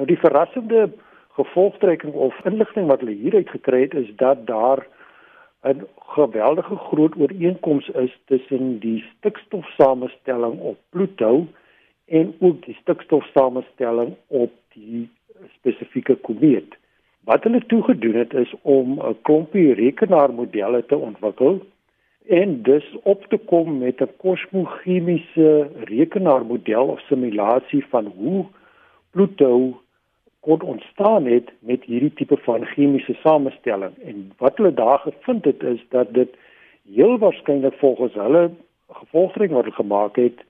Nou die verrassende gevolgtrekking of inligting wat hulle hieruit gekry het is dat daar 'n geweldige groot ooreenkoms is tussen die stikstofsamestelling op Pluto en ook die stikstofsamestelling op die spesifieke komeet. Wat hulle toegedoen het is om 'n klompie rekenaarmodelle te ontwikkel en dus op te kom met 'n kosmochemiese rekenaarmodel of simulasie van hoe Pluto kon ontstaan het met hierdie tipe van chemiese samestelling en wat hulle daar gevind het is dat dit heel waarskynlik volgens hulle gevolgtrekking wat hulle gemaak het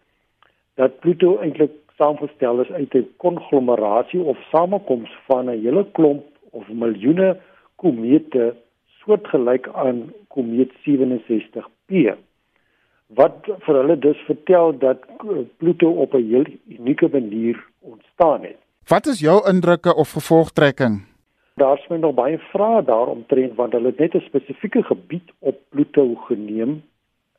dat Pluto eintlik saamgestel is uit 'n konglomerasie of samekoms van 'n hele klomp of miljoene komete soortgelyk aan komeet 67P wat vir hulle dus vertel dat Pluto op 'n heel unieke manier ontstaan het. Wat is jou indrukke of gevolgtrekking? Daar's my nog baie vrae daaromtrent want hulle het net 'n spesifieke gebied op Pluto geneem,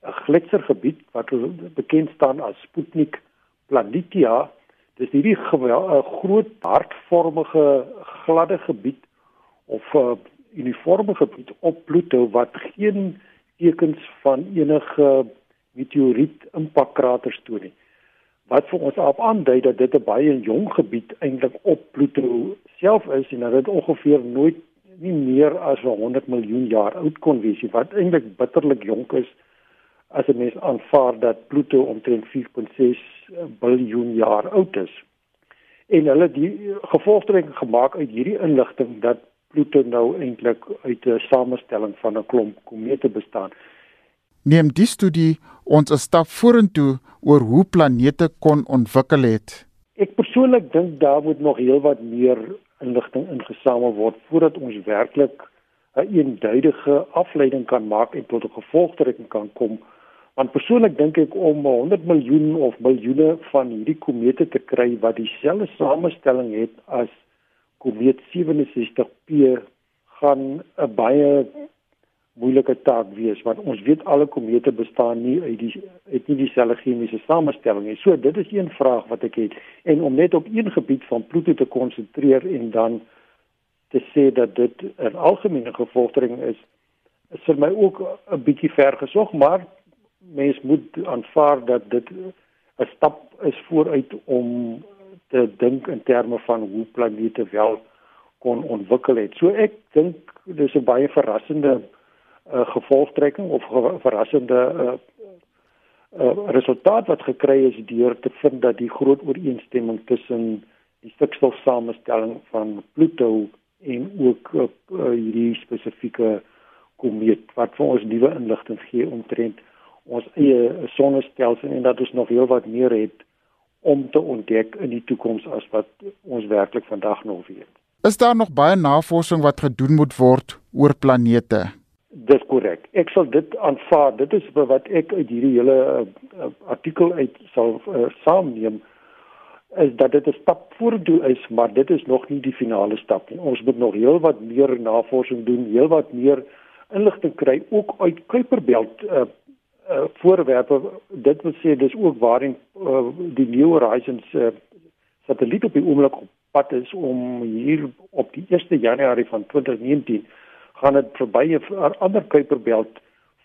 'n gletsergebied wat bekend staan as Sputnik Planitia. Dis hierdie groot hartvormige gladde gebied of 'n uh, uniforme gebied op Pluto wat geen tekens van enige meteoriet impakkraters toon nie wat vir ons op aandui dat dit 'n baie jong gebied eintlik op Pluto self is en dat dit ongeveer nooit nie meer as 100 miljoen jaar oud kon wees nie wat eintlik bitterlik jonk is as 'n mens aanvaar dat Pluto omtrent 4.6 biljoen jaar oud is. En hulle die gevolgtrekking gemaak uit hierdie inligting dat Pluto nou eintlik uit 'n samestelling van 'n klomp komete bestaan neem die studie ons 'n stap vorentoe oor hoe planete kon ontwikkel het. Ek persoonlik dink daar moet nog heelwat meer inligting ingesamel word voordat ons werklik 'n eenduidige afleiding kan maak en tot 'n gevolgtrekking kan kom. Want persoonlik dink ek om 100 miljoen of miljoene van hierdie komete te kry wat dieselfde samestelling het as komeet 67P gaan 'n baie moeilike taak wees want ons weet alle komete bestaan nie uit die het nie dieselfde chemiese samestelling nie. So dit is een vraag wat ek het en om net op een gebied van Pluto te konsentreer en dan te sê dat dit 'n algemene gevolgtrekking is is vir my ook 'n bietjie ver gesog, maar mens moet aanvaar dat dit 'n stap is vooruit om te dink in terme van hoe planete wel kon ontwikkel het. So ek dink dis 'n baie verrassende uh, gevolgtrekking of ge verrassende uh, uh, resultaat wat gekry is deur te vind dat die groot ooreenstemming tussen die stikstofsamestelling van Pluto en ook uh, hierdie spesifieke komeet wat vir ons nuwe inligting gee omtrent ons eie sonnestelsel en dat ons nog heel wat meer het om te ontdek in die toekoms as wat ons werklik vandag nog weet. Is daar nog baie navorsing wat gedoen moet word oor planete? Dis korrek. Ek sal dit aanvaar. Dit is wat ek uit hierdie hele uh, artikel uit sal uh, saamneem is dat dit 'n stap vorentoe is, maar dit is nog nie die finale stap nie. Ons moet nog heelwat meer navorsing doen, heelwat meer inligting kry ook uit Kuiperbelt uh, uh, voorwerpe. Dit wil sê dis ook waarin uh, die New Horizons uh, satelliet op die oomblik op pad is om hier op die 1 Januarie van 2019 gaan dit verby 'n ander Kuiperbelt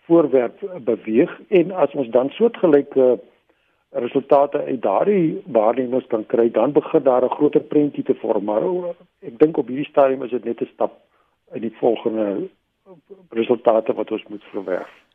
voorwerp beweeg en as ons dan soortgelyke resultate uit daardie waarnemings kan kry, dan begin daar 'n groter prentjie te vorm. Maar ek dink op hierdie stadium is dit net 'n stap in die volgende resultate wat ons moet verwerf.